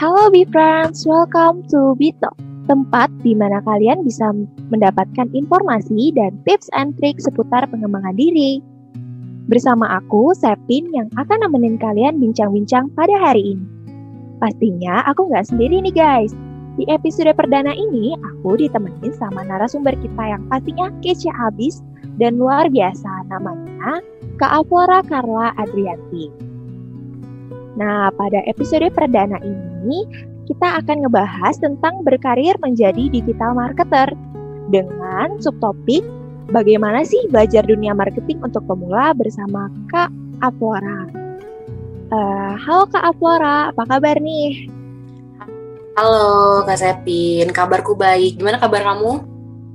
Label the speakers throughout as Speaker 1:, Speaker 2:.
Speaker 1: Halo B-Friends, welcome to Bito, tempat di mana kalian bisa mendapatkan informasi dan tips and trik seputar pengembangan diri. Bersama aku, Sepin, yang akan nemenin kalian bincang-bincang pada hari ini. Pastinya aku nggak sendiri nih guys. Di episode perdana ini, aku ditemenin sama narasumber kita yang pastinya kece habis dan luar biasa namanya Kak Aflora Carla Adrianti. Nah, pada episode perdana ini kita akan ngebahas tentang berkarir menjadi digital marketer dengan subtopik bagaimana sih belajar dunia marketing untuk pemula bersama Kak Aflora. Uh, halo Kak Aflora, apa kabar nih?
Speaker 2: Halo Kak Sepin, kabarku baik. Gimana kabar kamu?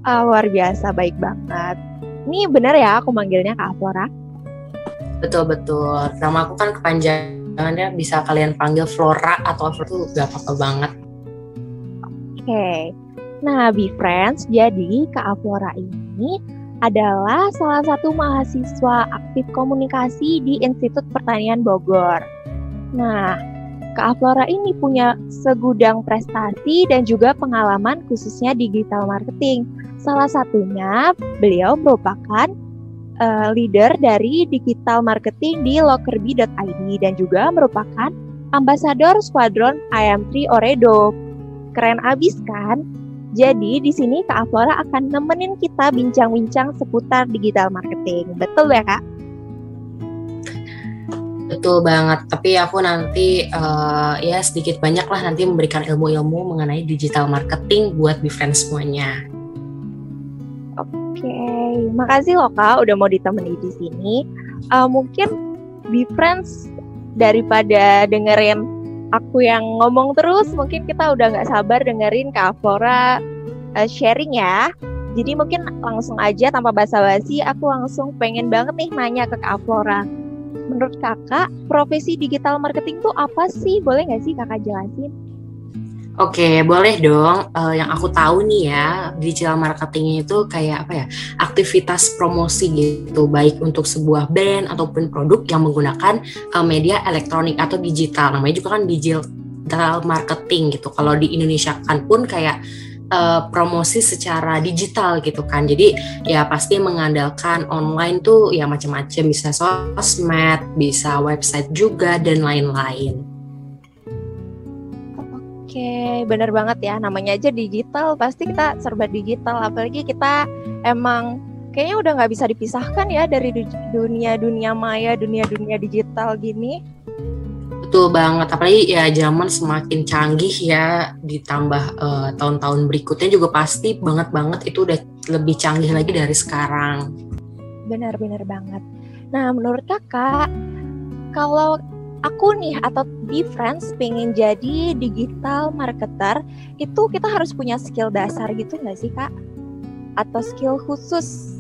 Speaker 1: Uh, luar biasa, baik banget. Ini benar ya aku manggilnya Kak Aflora?
Speaker 2: Betul-betul. Nama aku kan kepanjangan ya bisa kalian panggil Flora atau Flora itu gak apa-apa banget.
Speaker 1: Oke, okay. nah Be Friends, jadi Kak Flora ini adalah salah satu mahasiswa aktif komunikasi di Institut Pertanian Bogor. Nah, Kak Flora ini punya segudang prestasi dan juga pengalaman khususnya digital marketing. Salah satunya, beliau merupakan uh, leader dari digital marketing di lockerby.id dan juga merupakan ambasador Squadron IM3 Oredo. Keren abis kan? Jadi di sini Kak Aflora akan nemenin kita bincang-bincang seputar digital marketing. Betul ya Kak?
Speaker 2: Betul banget, tapi aku nanti uh, ya sedikit banyak lah nanti memberikan ilmu-ilmu mengenai digital marketing buat befriend semuanya.
Speaker 1: Okay. makasih loh kak udah mau ditemani di sini. Uh, mungkin be friends daripada dengerin aku yang ngomong terus, mungkin kita udah nggak sabar dengerin kak Flora uh, sharing ya. Jadi mungkin langsung aja tanpa basa-basi, aku langsung pengen banget nih nanya ke kak Flora. Menurut kakak, profesi digital marketing tuh apa sih? Boleh nggak sih kakak jelasin?
Speaker 2: Oke, boleh dong. Uh, yang aku tahu nih ya, digital marketing itu kayak apa ya? Aktivitas promosi gitu, baik untuk sebuah brand ataupun produk yang menggunakan uh, media elektronik atau digital. Namanya juga kan digital marketing gitu. Kalau di Indonesia kan pun kayak uh, promosi secara digital gitu kan. Jadi ya pasti mengandalkan online tuh ya macam-macam bisa sosmed, bisa website juga dan lain-lain.
Speaker 1: Oke, bener banget ya. Namanya aja digital, pasti kita serba digital. Apalagi kita emang kayaknya udah nggak bisa dipisahkan ya dari dunia dunia maya, dunia dunia digital gini.
Speaker 2: Betul banget, apalagi ya zaman semakin canggih ya, ditambah uh, tahun-tahun berikutnya juga pasti banget banget itu udah lebih canggih lagi dari sekarang.
Speaker 1: Benar-benar banget. Nah, menurut kakak, kalau aku nih atau di friends pengen jadi digital marketer itu kita harus punya skill dasar gitu nggak sih kak? Atau skill khusus?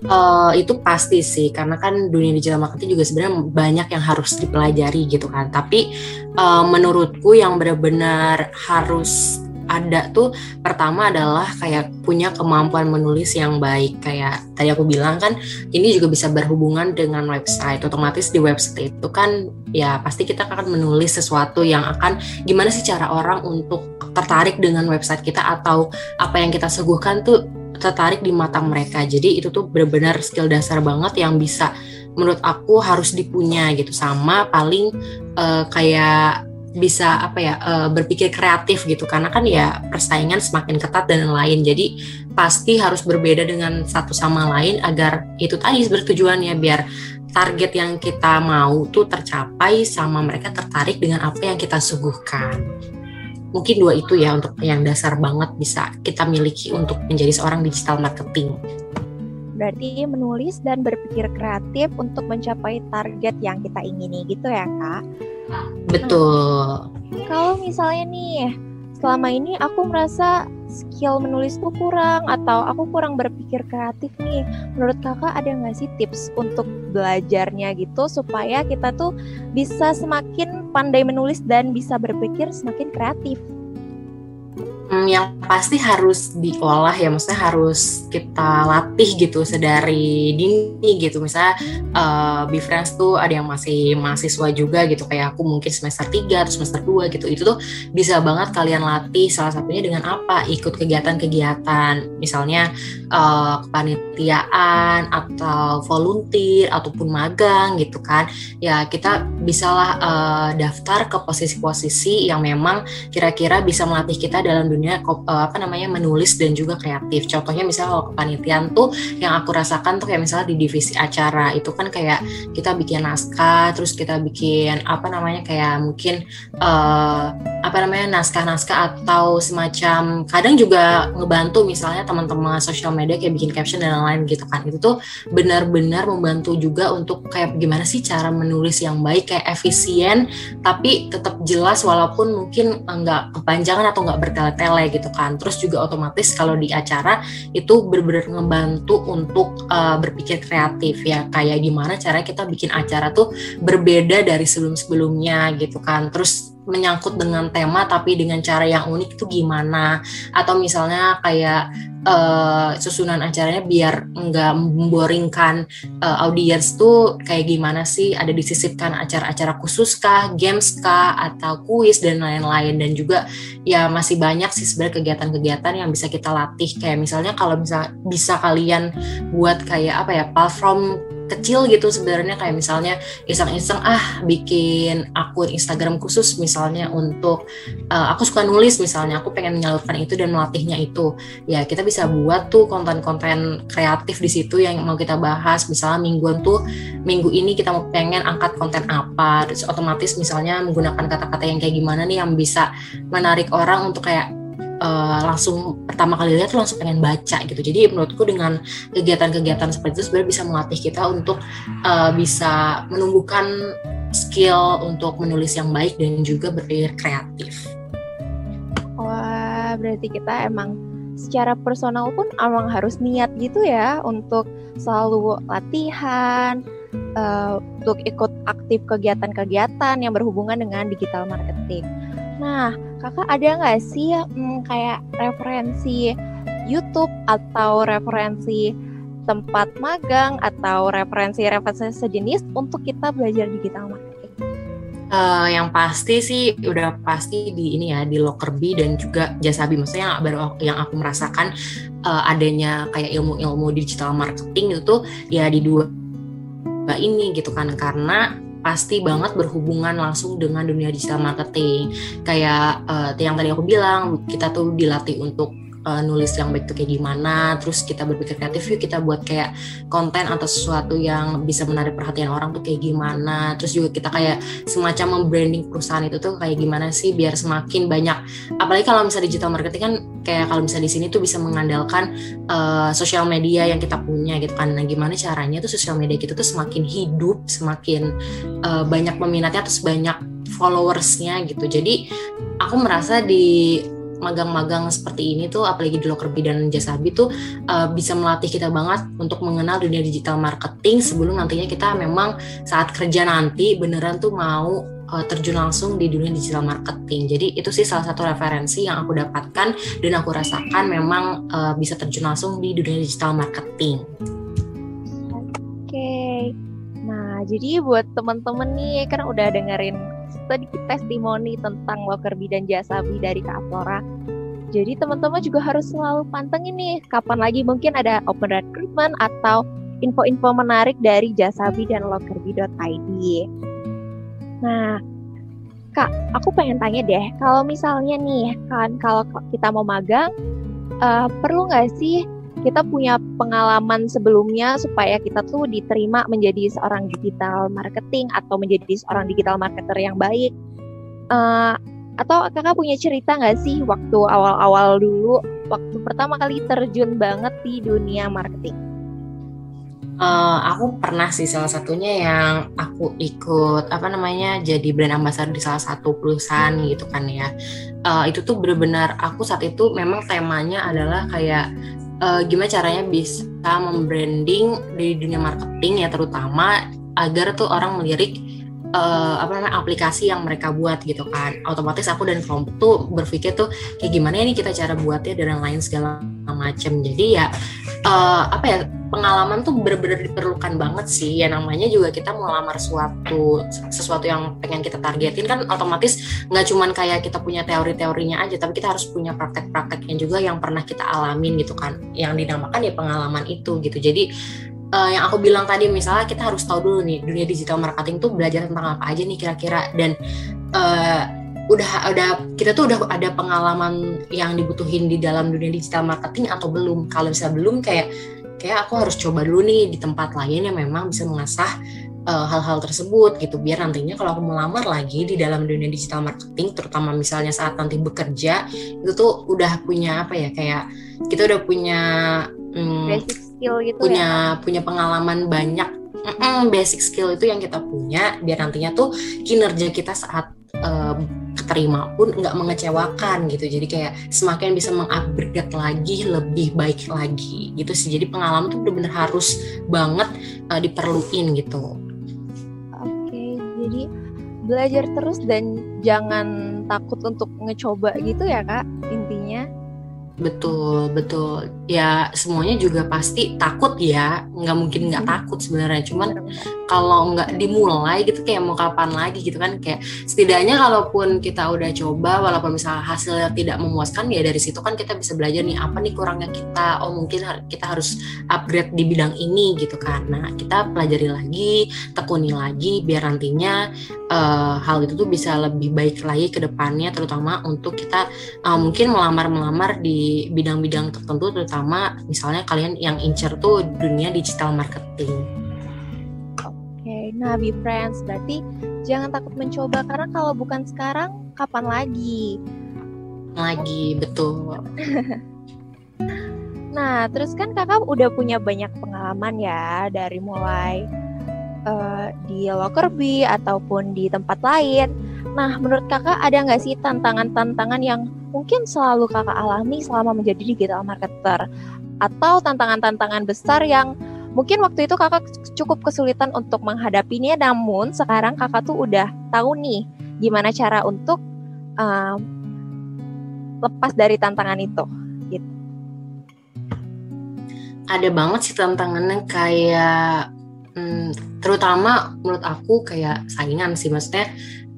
Speaker 2: Uh, itu pasti sih karena kan dunia digital marketing juga sebenarnya banyak yang harus dipelajari gitu kan. Tapi uh, menurutku yang benar-benar harus ada tuh pertama adalah kayak punya kemampuan menulis yang baik. Kayak tadi aku bilang kan ini juga bisa berhubungan dengan website. Otomatis di website itu kan ya pasti kita akan menulis sesuatu yang akan gimana sih cara orang untuk tertarik dengan website kita atau apa yang kita suguhkan tuh tertarik di mata mereka. Jadi itu tuh benar-benar skill dasar banget yang bisa menurut aku harus dipunya gitu. Sama paling uh, kayak bisa apa ya uh, berpikir kreatif gitu. Karena kan ya persaingan semakin ketat dan lain. Jadi pasti harus berbeda dengan satu sama lain agar itu tadi bertujuan ya biar target yang kita mau tuh tercapai sama mereka tertarik dengan apa yang kita suguhkan. Mungkin dua itu ya untuk yang dasar banget bisa kita miliki untuk menjadi seorang digital marketing
Speaker 1: berarti menulis dan berpikir kreatif untuk mencapai target yang kita ingini gitu ya kak
Speaker 2: Betul.
Speaker 1: Nah, kalau misalnya nih, selama ini aku merasa skill menulisku kurang atau aku kurang berpikir kreatif nih. Menurut kakak ada nggak sih tips untuk belajarnya gitu supaya kita tuh bisa semakin pandai menulis dan bisa berpikir semakin kreatif?
Speaker 2: Hmm, yang pasti harus diolah ya, maksudnya harus kita latih gitu sedari dini gitu. Misalnya uh, Be tuh ada yang masih mahasiswa juga gitu, kayak aku mungkin semester 3 atau semester 2 gitu. Itu tuh bisa banget kalian latih salah satunya dengan apa? Ikut kegiatan-kegiatan, misalnya uh, kepanitiaan atau volunteer ataupun magang gitu kan. Ya kita bisalah uh, daftar ke posisi-posisi yang memang kira-kira bisa melatih kita dalam dunia dunia uh, apa namanya menulis dan juga kreatif. Contohnya misalnya kalau kepanitiaan tuh yang aku rasakan tuh kayak misalnya di divisi acara itu kan kayak kita bikin naskah, terus kita bikin apa namanya kayak mungkin uh, apa namanya naskah-naskah atau semacam kadang juga ngebantu misalnya teman-teman sosial media kayak bikin caption dan lain-lain gitu kan. Itu tuh benar-benar membantu juga untuk kayak gimana sih cara menulis yang baik kayak efisien tapi tetap jelas walaupun mungkin enggak kepanjangan atau enggak bertele-tele sepele gitu kan. Terus juga otomatis kalau di acara itu benar-benar ngebantu untuk uh, berpikir kreatif ya. Kayak gimana cara kita bikin acara tuh berbeda dari sebelum-sebelumnya gitu kan. Terus menyangkut dengan tema tapi dengan cara yang unik itu gimana? Atau misalnya kayak uh, susunan acaranya biar nggak memboringkan uh, audiens tuh kayak gimana sih? Ada disisipkan acara-acara khusus kah games kah atau kuis dan lain-lain. Dan juga ya masih banyak sih sebenarnya kegiatan-kegiatan yang bisa kita latih. Kayak misalnya kalau bisa bisa kalian buat kayak apa ya platform kecil gitu sebenarnya kayak misalnya iseng-iseng ah bikin akun Instagram khusus misalnya untuk uh, aku suka nulis misalnya aku pengen menyalurkan itu dan melatihnya itu. Ya kita bisa buat tuh konten-konten kreatif di situ yang mau kita bahas. Misalnya mingguan tuh minggu ini kita mau pengen angkat konten apa. Terus otomatis misalnya menggunakan kata-kata yang kayak gimana nih yang bisa menarik orang untuk kayak uh, langsung pertama kali lihat langsung pengen baca gitu. Jadi menurutku dengan kegiatan-kegiatan seperti itu sebenarnya bisa melatih kita untuk uh, bisa menumbuhkan skill untuk menulis yang baik dan juga berpikir kreatif.
Speaker 1: Wah, berarti kita emang secara personal pun emang harus niat gitu ya untuk selalu latihan, uh, untuk ikut aktif kegiatan-kegiatan yang berhubungan dengan digital marketing. Nah, kakak ada nggak sih hmm, kayak referensi YouTube atau referensi tempat magang atau referensi-referensi sejenis untuk kita belajar digital marketing?
Speaker 2: Uh, yang pasti sih udah pasti di ini ya di Lockerbie dan juga Jasabi maksudnya yang baru yang aku merasakan uh, adanya kayak ilmu-ilmu digital marketing itu ya di dua ini gitu kan karena pasti banget berhubungan langsung dengan dunia digital marketing. Kayak uh, yang tadi aku bilang, kita tuh dilatih untuk uh, nulis yang baik itu kayak gimana terus kita berpikir kreatif yuk kita buat kayak konten atau sesuatu yang bisa menarik perhatian orang tuh kayak gimana. Terus juga kita kayak semacam membranding perusahaan itu tuh kayak gimana sih biar semakin banyak. Apalagi kalau misalnya digital marketing kan kayak kalau misalnya di sini tuh bisa mengandalkan uh, sosial media yang kita punya gitu kan. Nah gimana caranya tuh sosial media kita tuh semakin hidup semakin uh, banyak peminatnya terus banyak followersnya gitu. Jadi aku merasa di magang-magang seperti ini tuh apalagi di Lockerbie dan Jasabi tuh uh, bisa melatih kita banget untuk mengenal dunia digital marketing sebelum nantinya kita memang saat kerja nanti beneran tuh mau uh, terjun langsung di dunia digital marketing. Jadi itu sih salah satu referensi yang aku dapatkan dan aku rasakan memang uh, bisa terjun langsung di dunia digital marketing.
Speaker 1: Oke. Okay. Nah, jadi buat teman-teman nih kan udah dengerin sedikit testimoni tentang Lockerbie dan Jasabi dari Kak Flora. Jadi teman-teman juga harus selalu pantengin nih kapan lagi mungkin ada open recruitment atau info-info menarik dari Jasabi dan Lockerbie.id. Nah, Kak, aku pengen tanya deh, kalau misalnya nih kan kalau kita mau magang, uh, perlu nggak sih kita punya pengalaman sebelumnya supaya kita tuh diterima menjadi seorang digital marketing atau menjadi seorang digital marketer yang baik. Uh, atau kakak punya cerita nggak sih waktu awal-awal dulu, waktu pertama kali terjun banget di dunia marketing?
Speaker 2: Uh, aku pernah sih salah satunya yang aku ikut apa namanya jadi brand ambassador di salah satu perusahaan gitu kan ya. Uh, itu tuh benar-benar aku saat itu memang temanya adalah kayak uh, gimana caranya bisa membranding di dunia marketing ya terutama agar tuh orang melirik uh, apa namanya aplikasi yang mereka buat gitu kan. Otomatis aku dan kelompok tuh berpikir tuh kayak gimana ini kita cara buatnya dan lain segala macam jadi ya uh, apa ya pengalaman tuh benar-benar diperlukan banget sih. Ya namanya juga kita mau lamar suatu sesuatu yang pengen kita targetin kan otomatis nggak cuman kayak kita punya teori-teorinya aja tapi kita harus punya praktek-prakteknya juga yang pernah kita alamin gitu kan. Yang dinamakan ya pengalaman itu gitu. Jadi uh, yang aku bilang tadi misalnya kita harus tahu dulu nih dunia digital marketing tuh belajar tentang apa aja nih kira-kira. Dan uh, udah udah kita tuh udah ada pengalaman yang dibutuhin di dalam dunia digital marketing atau belum? Kalau misalnya belum kayak kayak aku harus coba dulu nih di tempat lain yang memang bisa mengasah eh, hal-hal uh, tersebut gitu biar nantinya kalau aku melamar lagi di dalam dunia digital marketing terutama misalnya saat nanti bekerja itu tuh udah punya apa ya kayak kita udah punya
Speaker 1: hmm, basic skill gitu
Speaker 2: punya ya? punya pengalaman banyak mm basic skill itu yang kita punya biar nantinya tuh kinerja kita saat uh, keterima pun nggak mengecewakan gitu. Jadi kayak semakin bisa mengupgrade lagi lebih baik lagi gitu sih. Jadi pengalaman tuh benar-benar harus banget uh, diperluin gitu.
Speaker 1: Oke jadi belajar terus dan jangan takut untuk ngecoba gitu ya kak intinya
Speaker 2: Betul, betul. Ya semuanya juga pasti takut ya, nggak mungkin nggak hmm. takut sebenarnya. Cuman kalau nggak dimulai gitu kayak mau kapan lagi gitu kan kayak setidaknya kalaupun kita udah coba, walaupun misalnya hasilnya tidak memuaskan ya dari situ kan kita bisa belajar nih apa nih kurangnya kita. Oh mungkin kita harus upgrade di bidang ini gitu kan. Nah kita pelajari lagi, tekuni lagi biar nantinya uh, hal itu tuh bisa lebih baik lagi ke depannya, terutama untuk kita uh, mungkin melamar-melamar di bidang-bidang tertentu terutama misalnya kalian yang incer tuh dunia digital marketing.
Speaker 1: Oke, okay, nah be friends berarti jangan takut mencoba karena kalau bukan sekarang kapan lagi?
Speaker 2: Lagi betul.
Speaker 1: nah, terus kan kakak udah punya banyak pengalaman ya dari mulai uh, di Lockerbie ataupun di tempat lain. Nah, menurut kakak ada nggak sih tantangan-tantangan yang mungkin selalu kakak alami selama menjadi digital marketer atau tantangan-tantangan besar yang mungkin waktu itu kakak cukup kesulitan untuk menghadapinya namun sekarang kakak tuh udah tahu nih gimana cara untuk um, lepas dari tantangan itu gitu.
Speaker 2: Ada banget sih tantangannya kayak hmm, terutama menurut aku kayak saingan sih maksudnya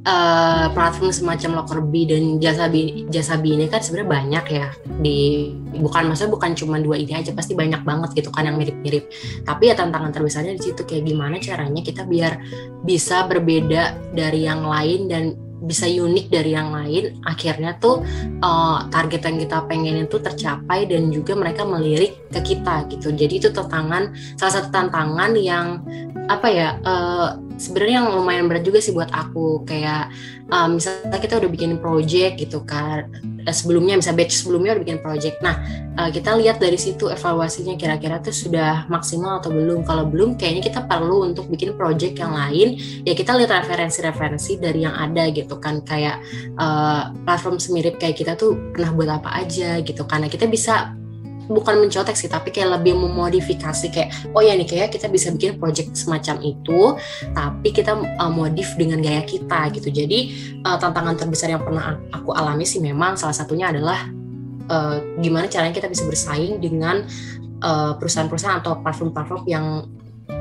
Speaker 2: uh, platform semacam Lockerbie dan jasa jasa bi ini kan sebenarnya banyak ya. Di bukan maksudnya bukan cuma dua ini aja pasti banyak banget gitu kan yang mirip-mirip. Tapi ya tantangan terbesarnya di situ kayak gimana caranya kita biar bisa berbeda dari yang lain dan bisa unik dari yang lain. Akhirnya tuh uh, target yang kita pengen itu tercapai dan juga mereka melirik ke kita gitu. Jadi itu tantangan salah satu tantangan yang apa ya uh, sebenarnya yang lumayan berat juga sih buat aku. Kayak um, misalnya kita udah bikin project gitu kan eh, sebelumnya misalnya batch sebelumnya udah bikin project. Nah uh, kita lihat dari situ evaluasinya kira-kira tuh sudah maksimal atau belum. Kalau belum kayaknya kita perlu untuk bikin project yang lain. Ya kita lihat referensi-referensi dari yang ada gitu kan. Kayak uh, platform semirip kayak kita tuh pernah buat apa aja gitu karena kita bisa bukan mencotek sih tapi kayak lebih memodifikasi kayak oh ya nih kayak kita bisa bikin project semacam itu tapi kita uh, modif dengan gaya kita gitu. Jadi uh, tantangan terbesar yang pernah aku alami sih memang salah satunya adalah uh, gimana caranya kita bisa bersaing dengan perusahaan-perusahaan atau platform-platform yang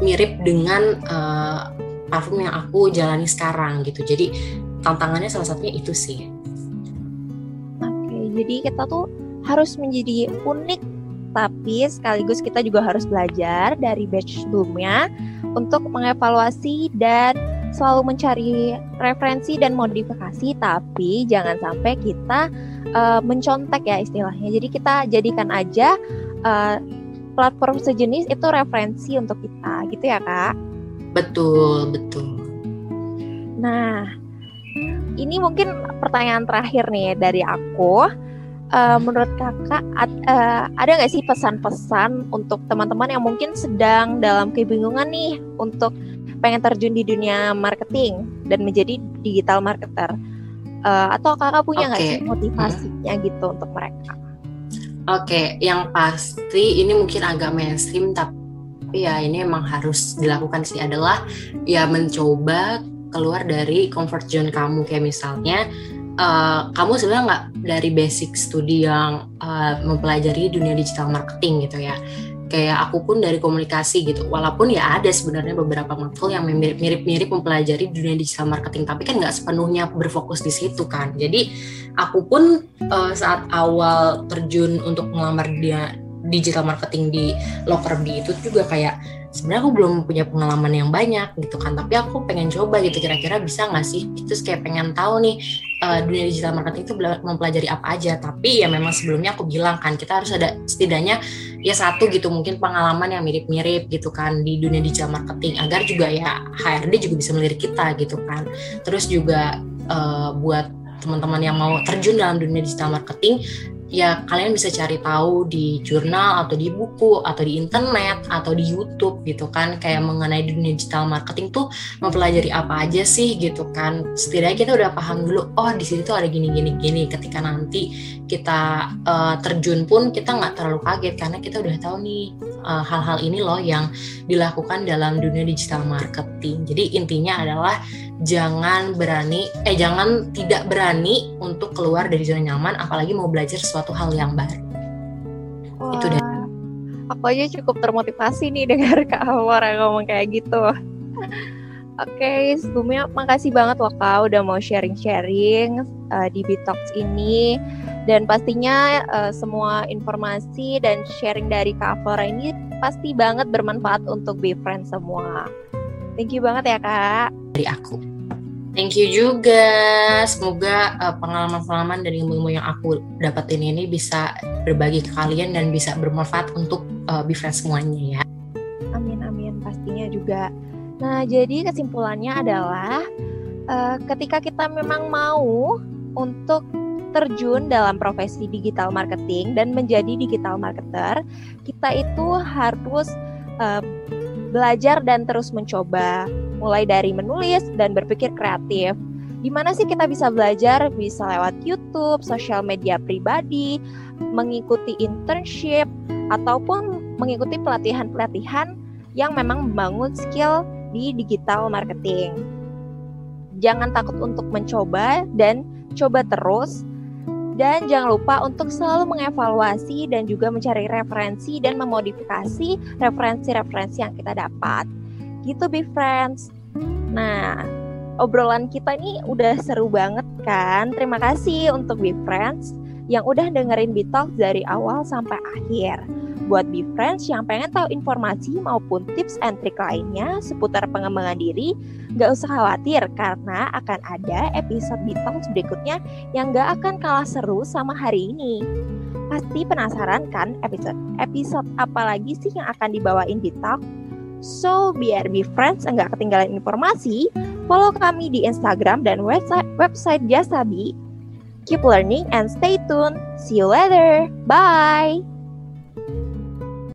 Speaker 2: mirip dengan uh, platform yang aku jalani sekarang gitu. Jadi tantangannya salah satunya itu sih.
Speaker 1: Oke jadi kita tuh harus menjadi unik tapi sekaligus kita juga harus belajar dari batch sebelumnya untuk mengevaluasi dan selalu mencari referensi dan modifikasi. Tapi jangan sampai kita uh, mencontek ya istilahnya. Jadi kita jadikan aja uh, platform sejenis itu referensi untuk kita gitu ya kak?
Speaker 2: Betul betul.
Speaker 1: Nah ini mungkin pertanyaan terakhir nih dari aku uh, menurut kakak ad, uh, ada nggak sih pesan-pesan untuk teman-teman yang mungkin sedang dalam kebingungan nih untuk pengen terjun di dunia marketing dan menjadi digital marketer uh, atau kakak punya nggak okay. sih motivasinya hmm. gitu untuk mereka?
Speaker 2: Oke, okay. yang pasti ini mungkin agak mainstream tapi ya ini emang harus dilakukan sih adalah ya mencoba keluar dari comfort zone kamu kayak misalnya uh, kamu sebenarnya nggak dari basic studi yang uh, mempelajari dunia digital marketing gitu ya. Kayak aku pun dari komunikasi gitu. Walaupun ya ada sebenarnya beberapa matkul yang mirip-mirip mempelajari dunia digital marketing tapi kan nggak sepenuhnya berfokus di situ kan. Jadi aku pun uh, saat awal terjun untuk melamar dia digital marketing di Lockerbie itu juga kayak sebenarnya aku belum punya pengalaman yang banyak gitu kan tapi aku pengen coba gitu kira-kira bisa nggak sih? Terus kayak pengen tahu nih uh, dunia digital marketing itu mempelajari apa aja. Tapi ya memang sebelumnya aku bilang kan kita harus ada setidaknya ya satu gitu mungkin pengalaman yang mirip-mirip gitu kan di dunia digital marketing agar juga ya HRD juga bisa melirik kita gitu kan. Terus juga uh, buat teman-teman yang mau terjun dalam dunia digital marketing ya kalian bisa cari tahu di jurnal atau di buku atau di internet atau di YouTube gitu kan. Kayak mengenai dunia digital marketing tuh mempelajari apa aja sih gitu kan. Setidaknya kita udah paham dulu oh di sini tuh ada gini gini gini ketika nanti kita uh, terjun pun kita nggak terlalu kaget karena kita udah tahu nih eh, hal-hal uh, ini loh yang dilakukan dalam dunia digital marketing. Jadi intinya adalah jangan berani eh jangan tidak berani untuk keluar dari zona nyaman apalagi mau belajar sesuatu hal yang baru.
Speaker 1: Wah, itu deh. Aku aja cukup termotivasi nih dengar Kak Awar yang ngomong kayak gitu. Oke, okay, sebelumnya makasih banget loh Kak udah mau sharing-sharing uh, di Bitox ini dan pastinya uh, semua informasi dan sharing dari Kak Flora ini pasti banget bermanfaat untuk be friends semua. Thank you banget ya Kak.
Speaker 2: Dari aku. Thank you juga. Semoga uh, pengalaman-pengalaman dan ilmu-ilmu yang aku dapetin ini bisa berbagi ke kalian dan bisa bermanfaat untuk uh, eh, befriend semuanya ya.
Speaker 1: Amin amin pastinya juga. Nah jadi kesimpulannya adalah uh, ketika kita memang mau untuk terjun dalam profesi digital marketing dan menjadi digital marketer, kita itu harus uh, belajar dan terus mencoba mulai dari menulis dan berpikir kreatif. Di mana sih kita bisa belajar? Bisa lewat YouTube, sosial media pribadi, mengikuti internship, ataupun mengikuti pelatihan-pelatihan yang memang membangun skill di digital marketing. Jangan takut untuk mencoba dan coba terus. Dan jangan lupa untuk selalu mengevaluasi dan juga mencari referensi dan memodifikasi referensi-referensi yang kita dapat gitu be friends. Nah, obrolan kita ini udah seru banget kan? Terima kasih untuk be friends yang udah dengerin Bitalk dari awal sampai akhir. Buat be friends yang pengen tahu informasi maupun tips and trik lainnya seputar pengembangan diri, gak usah khawatir karena akan ada episode Bitalk berikutnya yang gak akan kalah seru sama hari ini. Pasti penasaran kan episode episode apa lagi sih yang akan dibawain Bitalk? So, biar be friends enggak ketinggalan informasi, follow kami di Instagram dan website, website Jasabi. Keep learning and stay tuned. See you later. Bye.